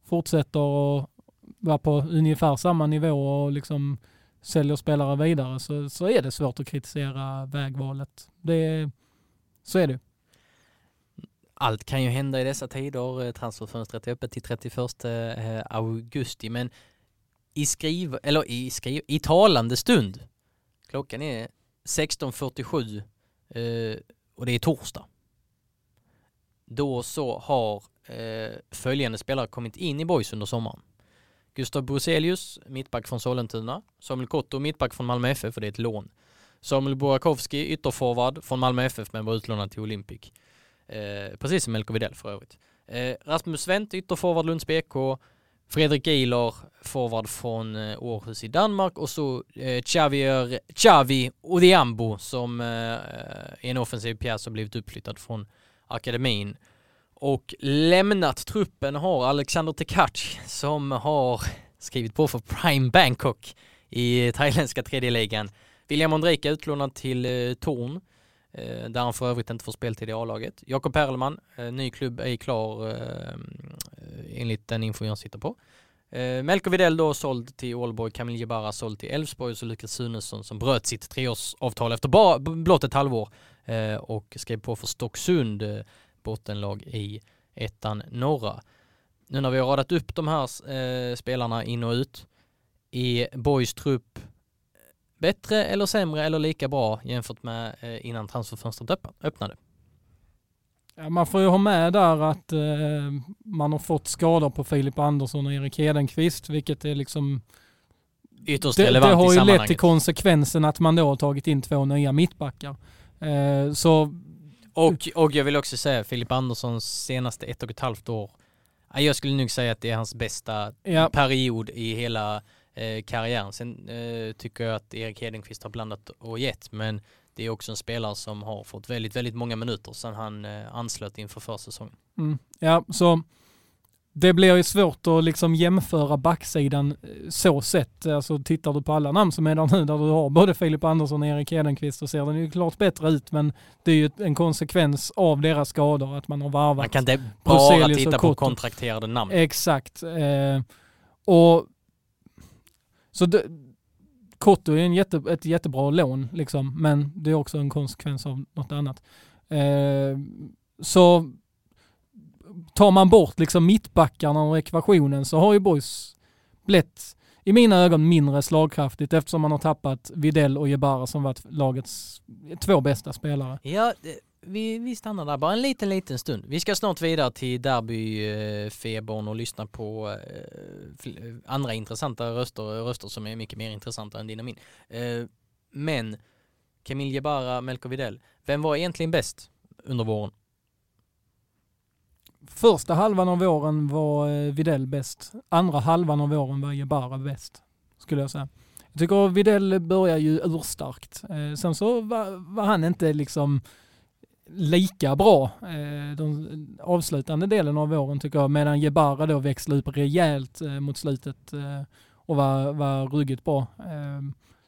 fortsätter att vara på ungefär samma nivå och liksom säljer spelare vidare så, så är det svårt att kritisera vägvalet. Det, så är det. Allt kan ju hända i dessa tider. Eh, transferfönstret är öppet till 31 eh, augusti men i skriv, eller i skriv, i talande stund. Klockan är 16.47 eh, och det är torsdag. Då så har eh, följande spelare kommit in i Boys under sommaren. Gustav Bruselius, mittback från Sollentuna. Samuel Kotto, mittback från Malmö FF, för det är ett lån. Samuel Burakovsky, ytterforward från Malmö FF, men var utlånad till Olympic. Eh, precis som Melko Widell för övrigt. Eh, Rasmus Wendt, ytterforward Lunds BK. Fredrik Eiler, forward från eh, Århus i Danmark och så eh, Xavier, Xavi Odiambo som eh, är en offensiv pjäs som blivit uppflyttad från akademin och lämnat truppen har Alexander Tekac som har skrivit på för Prime Bangkok i thailändska tredje ligan. William Ondrejka utlånad till eh, Torn eh, Eh, där han för övrigt inte får speltid i A-laget. Jakob Perlman, eh, ny klubb, är klar eh, eh, enligt den info jag sitter på. Eh, Melker Videll då såld till Ålborg, Kamil Jebara såld till Elfsborg och så Lukas Sunesson som bröt sitt treårsavtal efter bara blott ett halvår eh, och skrev på för Stocksund eh, bottenlag i ettan norra. Nu när vi har radat upp de här eh, spelarna in och ut, i Boys trupp bättre eller sämre eller lika bra jämfört med eh, innan transferfönstret öppnade? Ja, man får ju ha med där att eh, man har fått skador på Filip Andersson och Erik Hedenqvist, vilket är liksom ytterst det, relevant Det har ju lett till konsekvensen att man då har tagit in två nya mittbackar. Eh, så och, och jag vill också säga Filip Anderssons senaste ett och ett halvt år. Jag skulle nog säga att det är hans bästa ja. period i hela eh, karriären. Sen eh, tycker jag att Erik Hedenqvist har blandat och gett, men det är också en spelare som har fått väldigt, väldigt många minuter sedan han eh, anslöt inför försäsongen. Mm. Ja, så det blir ju svårt att liksom jämföra backsidan så sett. Alltså tittar du på alla namn som är där nu, där du har både Filip Andersson och Erik Hedenqvist, så ser den ju klart bättre ut, men det är ju en konsekvens av deras skador, att man har varvat Man kan inte bara titta på kontrakterade namn. Exakt. Eh, och så det, Kotto är en jätte, ett jättebra lån, liksom, men det är också en konsekvens av något annat. Eh, så tar man bort liksom mittbackarna och ekvationen så har ju Boys blivit i mina ögon mindre slagkraftigt eftersom man har tappat Videll och Jebara som varit lagets två bästa spelare. Ja, vi, vi stannar där bara en liten, liten stund. Vi ska snart vidare till derbyfebern eh, och lyssna på eh, eh, andra intressanta röster, röster som är mycket mer intressanta än din och min. Eh, men Camille Jebara, Melker Videll, vem var egentligen bäst under våren? Första halvan av våren var eh, Videll bäst. Andra halvan av våren var Jebara bäst, skulle jag säga. Jag tycker Videll börjar ju urstarkt. Eh, sen så var, var, han inte liksom lika bra eh, den avslutande delen av våren tycker jag, medan Jebara då växlade upp rejält mot slutet och var, var ruggigt bra.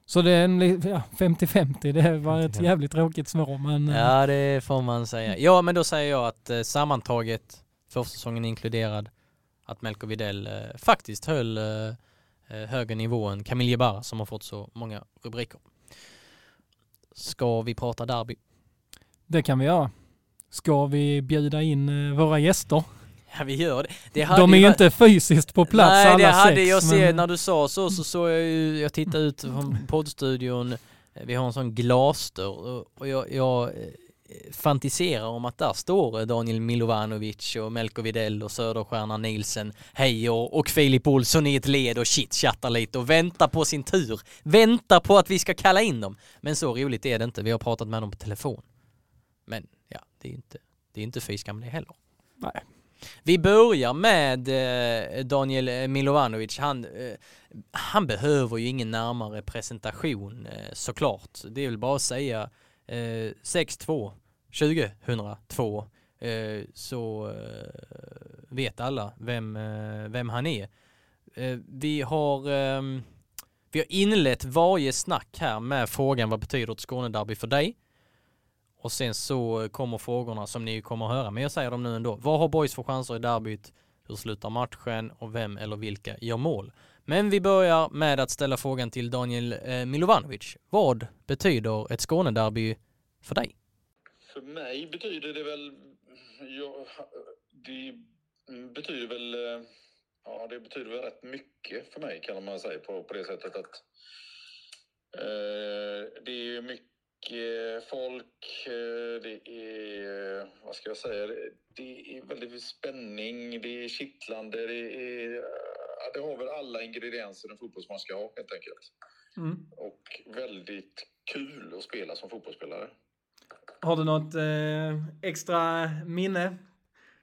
Så det är en 50-50, det var ett jävligt tråkigt svar men... Ja det får man säga. Ja men då säger jag att sammantaget försäsongen inkluderad, att Melko Videll eh, faktiskt höll eh, eh högre nivå än Camille Jebara som har fått så många rubriker. ska vi prata derby. Det kan vi göra. Ska vi bjuda in eh, våra gäster? Ja, vi gör det. det De är ju inte fysiskt på plats Nej, alla det hade sex, jag men-. När du sa så, så såg jag ju, jag tittade ut från poddstudion. Vi har en sån glasdörr och- jag, jag eh, fantiserar om att där står Daniel Milovanovic och Melko Videll och Söderstjärna Nielsen, hej och, och Filip Olsson i ett led och chitchattar lite och väntar på sin tur. Väntar på att vi ska kalla in dem. Men så roligt är det inte. Vi har pratat med dem på telefon. Men ja, det är inte, det är inte fy skam det heller. Nej. Vi börjar med eh, Daniel Milovanovic. Han, eh, han behöver ju ingen närmare presentation eh, såklart. Det är väl bara att säga eh, 6-2 2002 eh, så eh, vet alla vem, eh, vem han är. Eh, vi har ehm, vi har inlett varje snack här med frågan vad betyder ett Skånederby för dig? Och sen så kommer frågorna som ni kommer att höra, men jag säger dem nu ändå. Vad har Boys för chanser i derbyt? Hur slutar matchen? Och vem eller vilka gör mål? Men vi börjar med att ställa frågan till Daniel eh, Milovanovic. Vad betyder ett Skånederby för dig? För mig betyder det väl... Ja, det betyder väl... Eh, ja, det betyder väl rätt mycket för mig kan man säga på, på det sättet att eh, det är mycket folk, eh, det är, vad ska jag säga, det, är väldigt spänning, det är kittlande, det är, ja, det har väl alla ingredienser en fotbollsman ska ha helt enkelt. Mm. Och väldigt kul att spela som fotbollsspelare. Har du något eh, extra minne?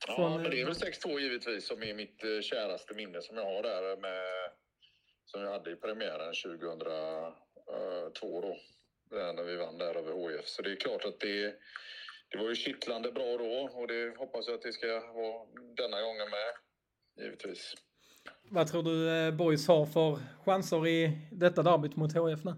Ja, Från, men det är eh, väl 6-2 givetvis som är mitt eh, käraste minne som jag har där med som jag hade i premiären 2002 då. Där när vi vann där över HIF. Så det är klart att det, det var ju kittlande bra då och det hoppas jag att det ska vara denna gången med. Givetvis. Vad tror du eh, Boys har för chanser i detta derbyt mot HF nu?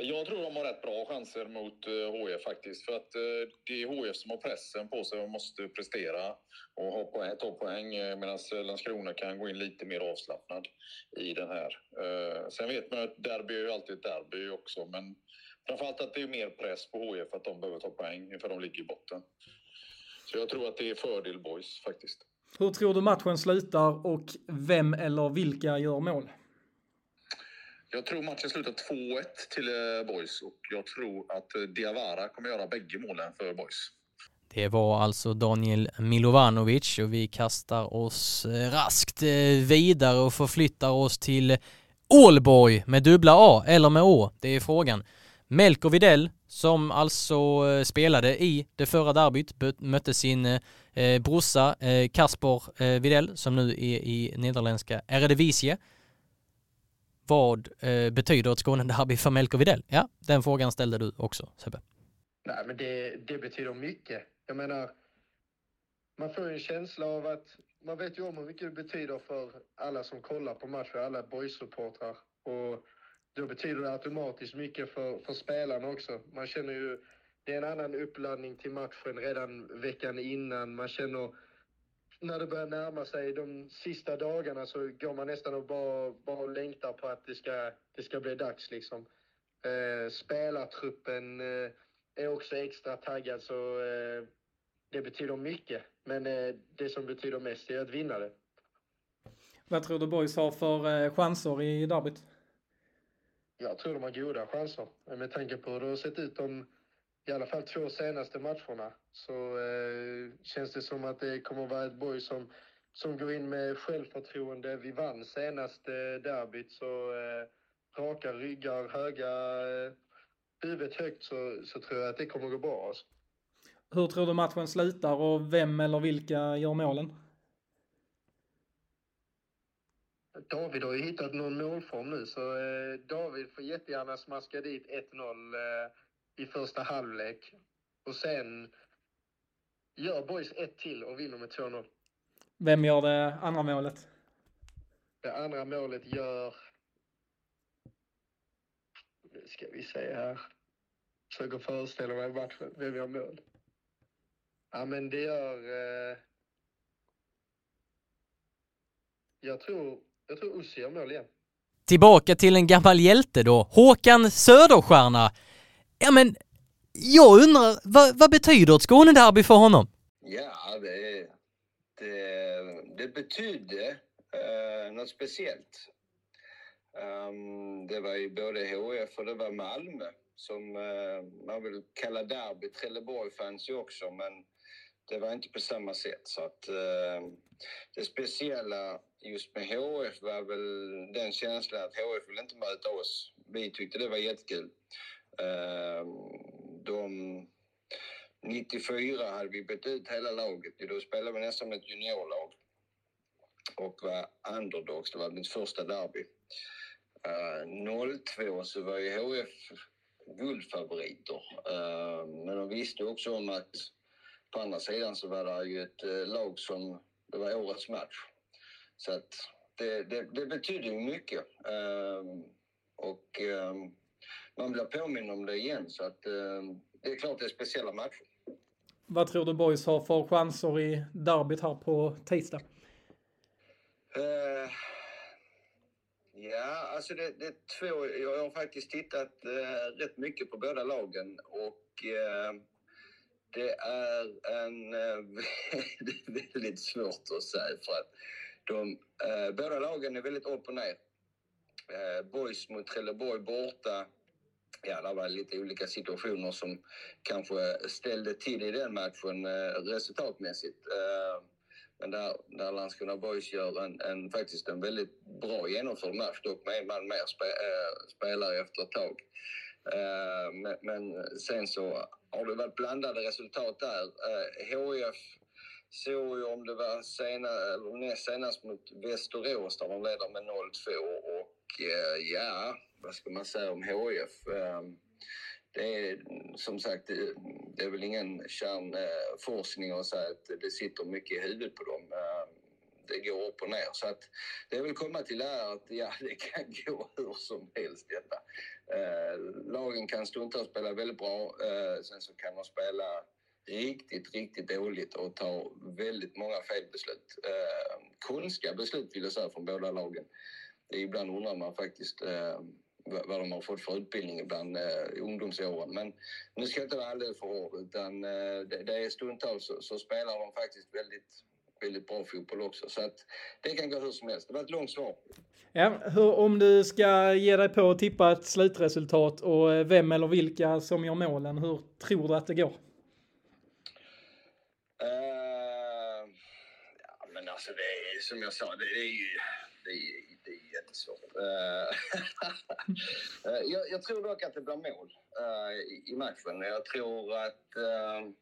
Jag tror de har rätt bra chanser mot eh, HF faktiskt. För att eh, det är HF som har pressen på sig och måste prestera och ha poäng, ta poäng. eh, Medan Landskrona kan gå in lite mer avslappnad i den här. Eh, Sen vet man att derby är ju alltid ett derby också. Men framförallt att det är mer press på HF att de behöver ta poäng för de ligger i botten. Så jag tror att det är fördel boys faktiskt. Hur tror du matchen slutar och vem eller vilka gör mål? Jag tror matchen slutar 2-1 till eh, boys och jag tror att eh, Diawara kommer göra bägge målen för boys. Det var alltså Daniel Milovanovic och vi kastar oss eh, raskt vidare och förflyttar oss till Ålborg med dubbla A eller med Å. Det är frågan. Melker Videll som alltså eh, spelade i det förra derbyt mötte sin eh, brorsa eh, Kasper eh, Videll som nu är i nederländska Eredivisie. Vad eh, betyder ett Skånederby för Melker Videll? Ja, den frågan ställde du också Sebbe. Nej, men det, det betyder mycket. Jag menar, man får ju en känsla av att man vet ju om hur mycket det betyder för alla som kollar på matchen, alla boys-supportrar. Och då betyder det automatiskt mycket för, för spelarna också. Man känner ju, det är en annan uppladdning till matchen redan veckan innan. Man känner, när det börjar närma sig de sista dagarna så går man nästan och bara, bara längtar på att det ska, det ska bli dags liksom. Eh, spelartruppen eh, är också extra taggad så eh, det betyder mycket. Men eh, det som betyder mest är att vinna det. Vad tror du Boys har för eh, chanser i derbyt? Jag tror de har goda chanser. Med tanke på hur det har sett ut de i alla fall två senaste matcherna så eh, känns det som att det kommer att vara ett boy som, som går in med självförtroende. Vi vann senaste eh, derbyt så eh, raka ryggar, höga eh, huvudet högt så, så tror jag att det kommer att gå bra. Alltså. Hur tror du matchen slutar och vem eller vilka gör målen? David har ju hittat någon målform nu så eh, David får jättegärna smaska dit 1-0 eh, i första halvlek. Och sen gör Boys ett till och vinner med 2-0. Vem gör det andra målet? Det andra målet gör... Nu ska vi se här. Försöker föreställa mig matchen. Vem gör mål? Ja, men det gör... Eh... Jag tror, jag tror Ussi gör mål igen. Tillbaka till en gammal hjälte då, Håkan Söderstjärna. Ja men, jag undrar, vad, vad betyder ett Skånederby för honom? Ja, det, det, det betydde uh, något speciellt. Um, det var ju både HF och det var Malmö som uh, man vill kalla derby. Trelleborg fanns ju också, men det var inte på samma sätt. Så att uh, det speciella just med HF var väl den känslan att HF ville inte möta oss. Vi tyckte det var jättekul. Ehm, de 94 hade vi bytt ut hela laget. Då spelade vi nästan med ett juniorlag och var underdogs. Det var mitt första derby. Ehm, 02 så var ju HF guldfavoriter. Ehm, men de visste också om att på andra sidan så var det ju ett eh, lag som, det var årets match. Så att det, det, det betydde ju mycket. Uh, och man blir påminn om det igen så att det är klart det är speciella matcher. Vad tror du Boys har för chanser i derbyt här på tisdag? Uh, ja, alltså det, det, är två. Jag har faktiskt tittat uh, rätt mycket på båda lagen och uh, det är en väldigt svårt att säga för att de, eh, båda lagen är väldigt upp och ner. Eh, boys mot Trelleborg borta ja, det var lite olika situationer som kanske ställde till i den matchen eh, resultatmässigt. Men där, där Landskrona Boys gör en, en, faktiskt en väldigt bra genomförd match, dock med en man mer spe, äh, spelare efter ett tag. Äh, men, men, sen så har det varit blandade resultat där. Äh, såg ju om det var senare eller näst senast mot Västerås där de leder med 0-2 och eh, ja, vad ska man säga om HF? Ehm, det är som sagt, det är väl ingen kärnforskning eh, att säga att det sitter mycket i huvudet på dem. Ehm, det går upp och ner. Så att det vill komma till är att ja, det kan gå hur som helst detta. Ehm, lagen kan stundtals spela väldigt bra, eh, sen så kan de spela riktigt, riktigt dåligt och tar väldigt många felbeslut. Eh, konstiga beslut vill jag säga från båda lagen. Ibland undrar man faktiskt eh, vad de har fått för utbildning ibland eh, i ungdomsåren. Men nu ska jag inte vara alldeles för hård utan eh, det, det är stundtals så, så, spelar de faktiskt väldigt, väldigt bra fotboll också. Så att det kan gå hur som helst. Det var ett långt svar. Ja, hur, om du ska ge dig på att tippa ett slutresultat och eh, vem eller vilka som gör målen, hur tror du att det går? Uh, ja, men alltså det är som jag sa, det, det är ju det är, det är jättesvårt. Uh, jag, jag, tror dock att det blir mål uh, i, i, matchen. Jag tror att... Uh,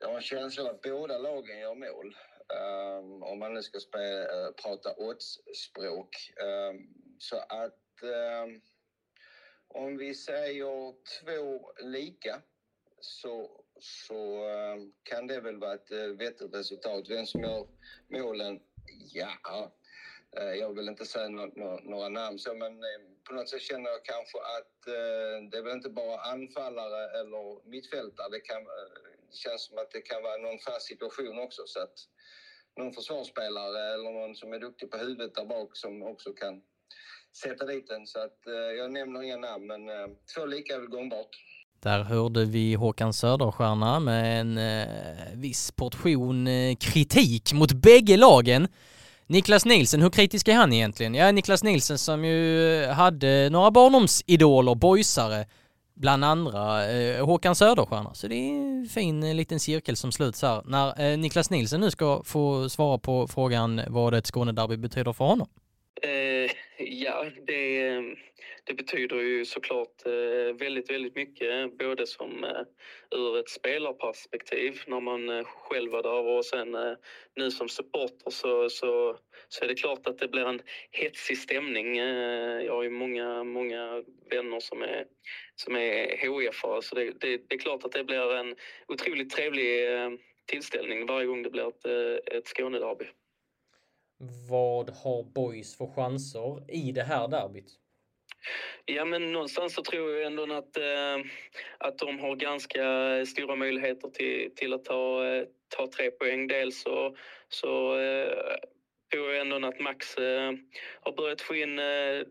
jag har en känsla av att båda lagen gör mål. Um, om man nu ska spela, prata oddsspråk. Um, så att... Um, om vi säger två lika så, så eh, kan det väl vara ett eh, vettigt resultat. Vem som gör målen? Ja, eh, jag vill inte säga några namn så, men på något sätt känner jag kanske att det är väl inte bara anfallare eller mittfältare. Det, kan, det känns som att det kan vara någon fast situation också. Så att någon försvarsspelare eller någon som är duktig på huvudet där bak som också kan sätta dit den. Så att jag nämner inga namn, men två lika är väl gångbart. Där hörde vi Håkan Söderstjärna med en eh, viss portion eh, kritik mot bägge lagen. Niklas Nielsen, hur kritisk är han egentligen? Ja, Niklas Nielsen som ju eh, hade några barndomsidoler, boysare, bland andra eh, Håkan Söderstjärna. Så det är en fin eh, liten cirkel som sluts här. När eh, Niklas Nielsen nu ska få svara på frågan vad ett Skånederby betyder för honom. Uh, ja, det, eh, det betyder ju såklart eh, väldigt, väldigt mycket. Både som eh, ur ett spelarperspektiv när man eh, själv var där och sen nu som supporter så, så, så är det klart att det blir en hetsig stämning. Jag har ju många, många vänner som är, som är HIF-are så det, det, det, är klart att det blir en otroligt trevlig tillställning varje gång det blir ett, ett Skånederby. Vad har Boys för chanser i det här derbyt? Ja, men någonstans så tror jag ändå att, eh, att de har ganska stora möjligheter till, till att ta, eh, ta tre poäng. Dels så, så eh, tror jag ändå att Max eh, har börjat få in eh,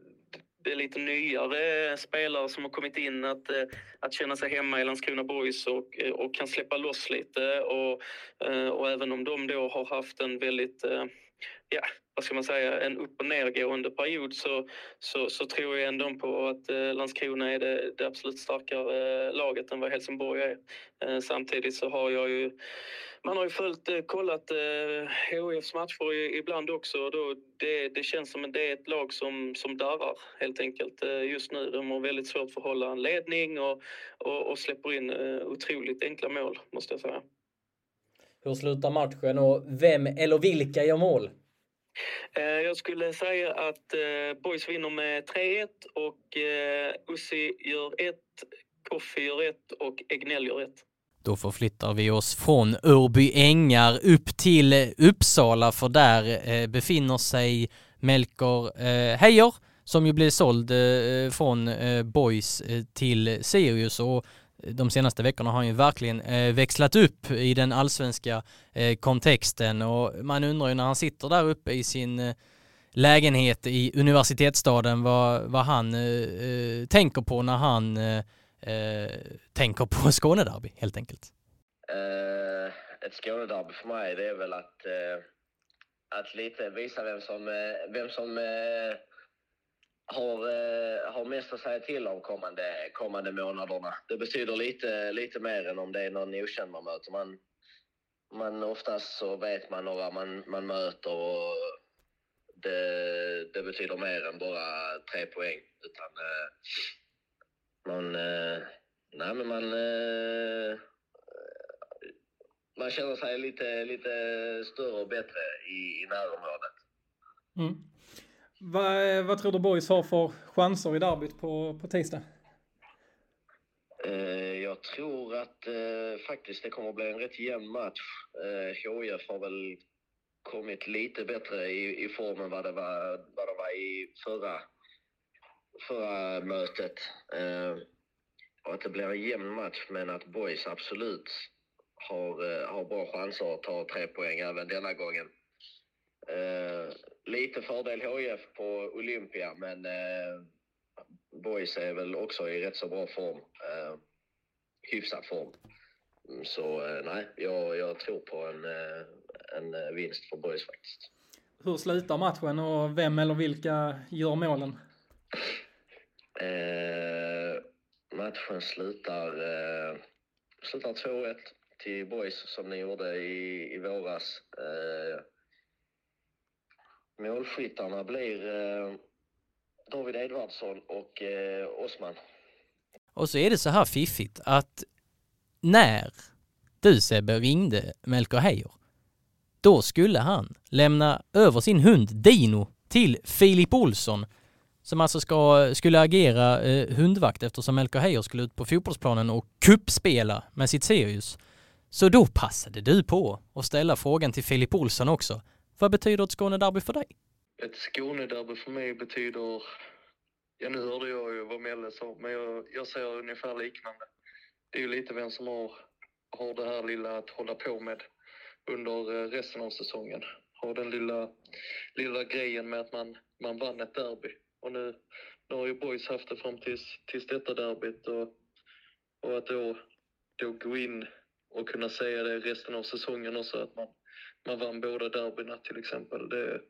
det lite nyare spelare som har kommit in att, eh, att känna sig hemma i Landskrona Boys och, eh, och kan släppa loss lite. Och, eh, och även om de då har haft en väldigt eh, ja, vad ska man säga, en upp och nedgående period så, så, så tror jag ändå på att eh, Landskrona är det, det absolut starkare eh, laget än vad Helsingborg är. Eh, samtidigt så har jag ju man har ju följt, eh, kollat eh, HIFs matcher ibland också. Då det, det känns som att det är ett lag som, som darrar helt enkelt eh, just nu. De har väldigt svårt för att hålla en ledning och, och, och släpper in eh, otroligt enkla mål måste jag säga. Hur slutar matchen och vem eller vilka gör mål? Eh, jag skulle säga att eh, Boys vinner med 3-1 och eh, Ussi gör 1, Koffi gör 1 och Egnell gör 1. Då förflyttar vi oss från Örby Ängar upp till Uppsala för där befinner sig Melker Heijer som ju blev såld från Boys till Sirius och de senaste veckorna har han ju verkligen eh, växlat upp i den allsvenska eh, kontexten och man undrar ju när han sitter där uppe i sin eh, lägenhet i universitetsstaden vad, vad han eh, eh tänker på när han eh, eh tänker på Skånederby helt enkelt. Eh, ett Skånederby för mig det är väl att, att lite visa vem som, vem som har, eh, har mest att säga till om kommande, kommande månaderna. Det betyder lite, lite mer än om det är någon okänd man möter. Man, man, oftast så vet man några man, man möter och det, det betyder mer än bara tre poäng. Utan eh, man, eh, nej men man, man känner sig lite, lite större och bättre i, i närområdet. Mm. Vad, vad tror du Boys har för chanser i derbyt på, på tisdag? Eh, jag tror att eh, faktiskt det kommer att bli en rätt jämn match. Eh, HIF har väl kommit lite bättre i, i form än vad det var, vad det var i förra, förra mötet. Eh, och att det blir en jämn match, men att Boys absolut har, eh, har bra chanser att ta tre poäng även denna gången. Eh, lite fördel HIF på Olympia, men eh, Boys är väl också i rätt så bra form. Eh, hyfsad form. Mm, så eh, nej, jag, jag tror på en, eh, en eh, vinst för Boys faktiskt. Hur slutar matchen och vem eller vilka gör målen? Eh, matchen slutar, eh, slutar 2-1 till Boys som ni gjorde i, i våras. Eh, Målskyttarna blir eh, David Edvardsson och eh, Osman. Och så är det så här fiffigt att när du Sebbe ringde Melker Heijer, då skulle han lämna över sin hund Dino till Filip Olsson som alltså ska, skulle agera eh, hundvakt eftersom Melker Heijer skulle ut på fotbollsplanen och kuppspela med sitt Sirius. Så då passade du på att ställa frågan till Filip Olsson också. Vad betyder ett Skånederby för dig? Ett Skånederby för mig betyder... Ja, nu hörde jag ju vad Melle sa, men jag, jag säger ungefär liknande. Det är ju lite vem som har, har det här lilla att hålla på med under eh, resten av säsongen. Har den lilla, lilla grejen med att man, man vann ett derby. Och nu, nu har ju Boys haft det fram tills, tills detta derbyt och, och att då, då gå in och kunna säga det resten av säsongen också, att man, man vann båda derbyna till exempel. Det,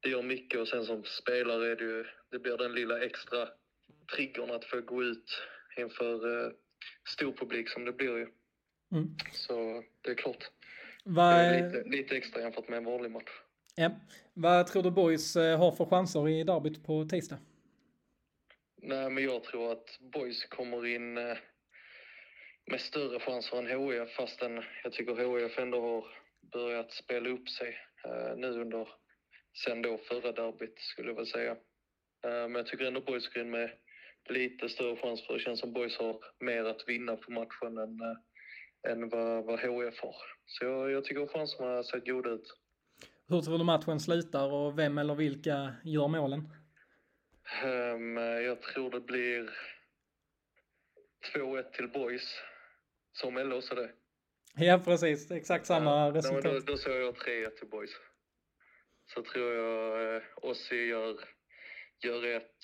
det gör mycket och sen som spelare är det ju, det blir den lilla extra triggern att få gå ut inför eh, stor publik som det blir ju. Mm. Så det är klart. Vad... Det är lite, lite extra jämfört med en vanlig match. Ja. Vad tror du Boys eh, har för chanser i derbyt på tisdag? Nej, men jag tror att Boys kommer in eh, med större chanser än HIF fastän jag tycker HIF ändå har börjat spela upp sig eh, nu under, sen då förra derbyt skulle jag väl säga. Eh, men jag tycker ändå Boys går in med lite större chans för det känns som Boys har mer att vinna på matchen än, äh, än vad, vad HF har. Så jag, jag tycker chanserna ser goda ut. Hur tror du matchen slutar och vem eller vilka gör målen? Um, jag tror det blir 2-1 till Boys, som LO sa det. Ja, precis. Exakt samma ja, resultat. Då, då såg jag 3-1 till Boys. Så tror jag eh, Ossi gör, gör rätt.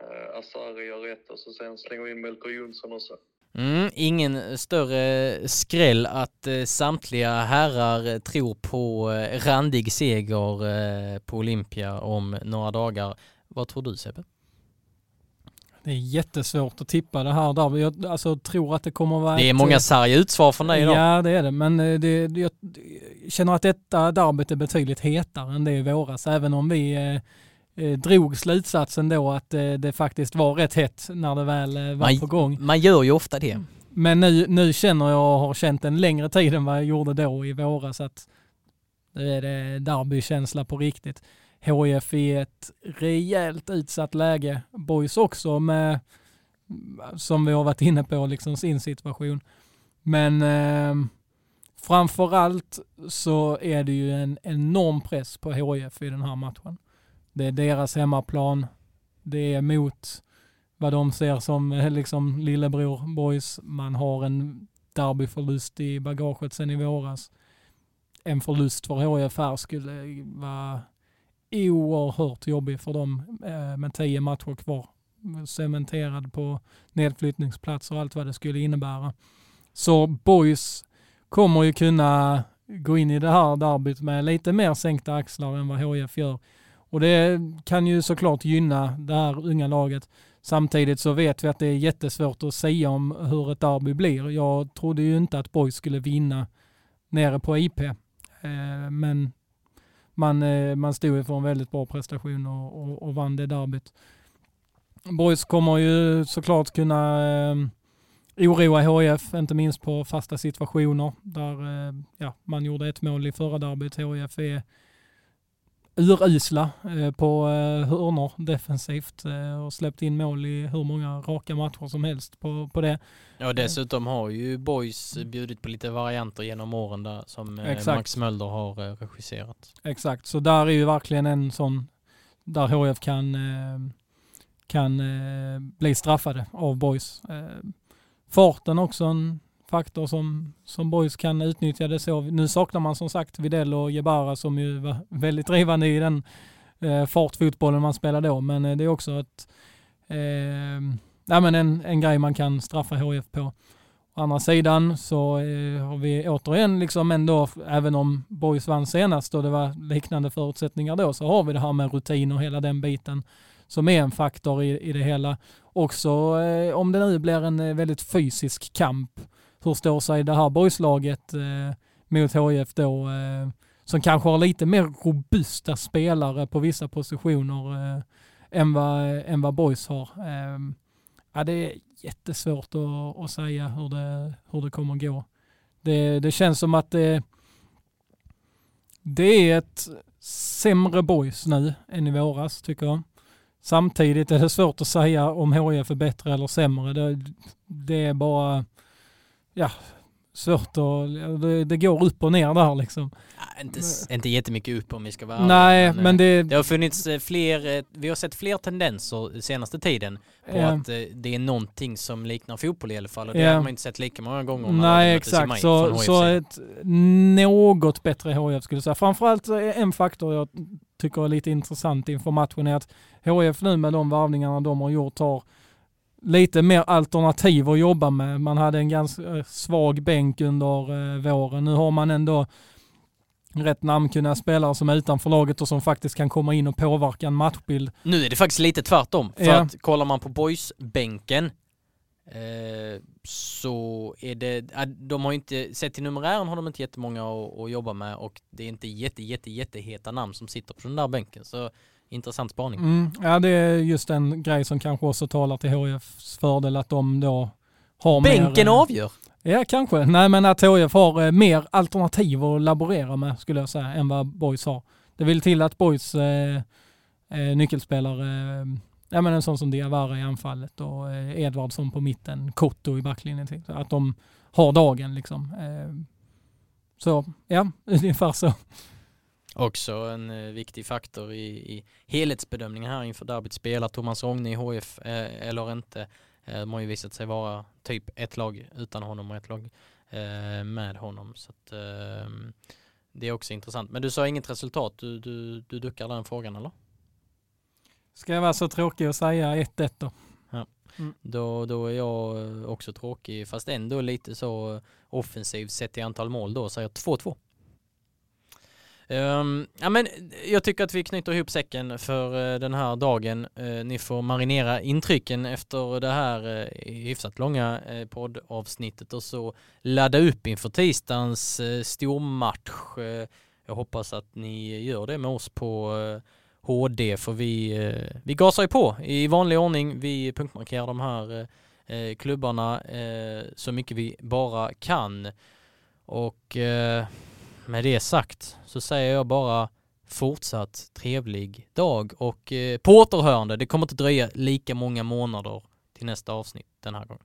eh, Asari gör rätt och så sen slänger vi in Melker Jonsson också. Mm, ingen större skräll att eh, samtliga herrar tror på eh, randig seger eh, på Olympia om några dagar. Vad tror du Sebbe? Det är jättesvårt att tippa det här där. Jag alltså, tror att det kommer att vara... Det är ett, många eh, sarga utsvar från dig idag. Ja, det är det. Men eh, det, det, jag känner att detta derbyt är betydligt hetare än det i våras. Även om vi eh, eh, drog slutsatsen då att eh, det faktiskt var rätt hett när det väl eh, var Man- på gång. Man gör ju ofta det. Men nu, nu känner jag och har känt en längre tid än vad jag gjorde då i våras att nu är det derbykänsla på riktigt. HIF i ett rejält utsatt läge. Boys också med, som vi har varit inne på, liksom sin situation. Men eh, framförallt så är det ju en enorm press på HIF i den här matchen. Det är deras hemmaplan. Det är mot vad de ser som eh, liksom lillebror boys. Man har en derbyförlust i bagaget sen i våras. En förlust för HIF här skulle vara oerhört jobbig för dem eh, med tio matcher kvar. Cementerad på nedflyttningsplats och allt vad det skulle innebära. Så boys kommer ju kunna gå in i det här derbyt med lite mer sänkta axlar än vad HIF gör. Och det kan ju såklart gynna det här unga laget. Samtidigt så vet vi att det är jättesvårt att säga om hur ett derby blir. Jag trodde ju inte att Boys skulle vinna nere på IP. Eh, men man, eh, man stod ju för en väldigt bra prestation och, och, och vann det derbyt. Boys kommer ju såklart kunna eh, oroa HIF, inte minst på fasta situationer där eh, ja, man gjorde ett mål i förra derbyt. HIF är urusla eh, på eh, hörnor defensivt eh, och släppt in mål i hur många raka matcher som helst på, på det. Ja, dessutom har ju Boys bjudit på lite varianter genom åren där som Exakt. Max Mölder har regisserat. Exakt, så där är ju verkligen en sån där HF kan, kan bli straffade av Boys. Farten också en faktor som, som Boys kan utnyttja det så. Nu saknar man som sagt Videll och Jebara som ju var väldigt drivande i den eh, fartfotbollen man spelade då. Men eh, det är också ett, eh, ja, men en, en grej man kan straffa HF på. Å andra sidan så eh, har vi återigen liksom ändå, även om Boys vann senast och det var liknande förutsättningar då, så har vi det här med rutin och hela den biten som är en faktor i, i det hela. Också eh, om det nu blir en eh, väldigt fysisk kamp, hur står sig det här boyslaget eh, mot HIF då, eh, som kanske har lite mer robusta spelare på vissa positioner eh, än, vad, eh, än vad Boys har. Eh, ja, det är jättesvårt att, att säga hur det, hur det kommer gå. Det, det känns som att det, det är ett sämre boys nu än i våras tycker jag. Samtidigt är det svårt att säga om HIF är bättre eller sämre. Det, det är bara ja, svårt att... Det, det går upp och ner där liksom. Ja, inte, s- inte jättemycket upp om vi ska vara Nej, eh, men det... Det har funnits eh, fler, eh, vi har sett fler tendenser den senaste tiden på Ja. att det är någonting som liknar fotboll i alla fall och det Ja. har man inte sett lika många gånger Nej, maj exakt. från Så, så ett något bättre HIF skulle jag säga. Framförallt en faktor jag tycker är lite intressant inför matchen är att HIF nu med de varvningarna de har gjort har lite mer alternativ att jobba med. Man hade en ganska eh, svag bänk under eh, våren. Nu har man ändå rätt namnkunniga spelare som är utanför laget och som faktiskt kan komma in och påverka en matchbild. Nu är det faktiskt lite tvärtom. För Ja. att kollar man på boys-bänken eh, så är det, de har inte, sett till numerären har de inte jättemånga att, att jobba med och det är inte jätte, jätte, jätteheta namn som sitter på den där bänken. Så intressant spaning. Mm, ja, det är just en grej som kanske också talar till HIFs fördel att de då har Bänken mer... eh, avgör! Ja, kanske. Nej, men att HIF har eh, mer alternativ att laborera med skulle jag säga än vad Boys har. Det vill till att Boys eh, eh, nyckelspelare, eh, ja men en sån som Diawara i anfallet och eh, Edvardsson på mitten, Kotto i backlinjen till. Så Att de har dagen liksom. Eh, så ja, ungefär så. Också en eh, viktig faktor i, i helhetsbedömningen här inför derbyt. Spelar Thomas Rogne i HF eh, eller inte? Eh, de har ju visat sig vara typ ett lag utan honom och ett lag eh, med honom. Så att, eh, det är också intressant. Men du sa inget resultat, du, du, du duckar den frågan eller? Ska jag vara så tråkig och säga 1-1 då? Mm. Då, då är jag också tråkig, fast ändå lite så offensiv sett i antal mål då, säger 2-2. Um, ja, men jag tycker att vi knyter ihop säcken för uh, den här dagen. Uh, ni får marinera intrycken efter det här uh, hyfsat långa uh, poddavsnittet och så ladda upp inför tisdagens uh, stormatch. jag hoppas att ni gör det med oss på HD för vi, vi gasar ju på i vanlig ordning. Vi punktmarkerar de här klubbarna så mycket vi bara kan. Och med det sagt så säger jag bara fortsatt trevlig dag och eh, på återhörande. Det kommer inte dröja lika många månader till nästa avsnitt den här gången.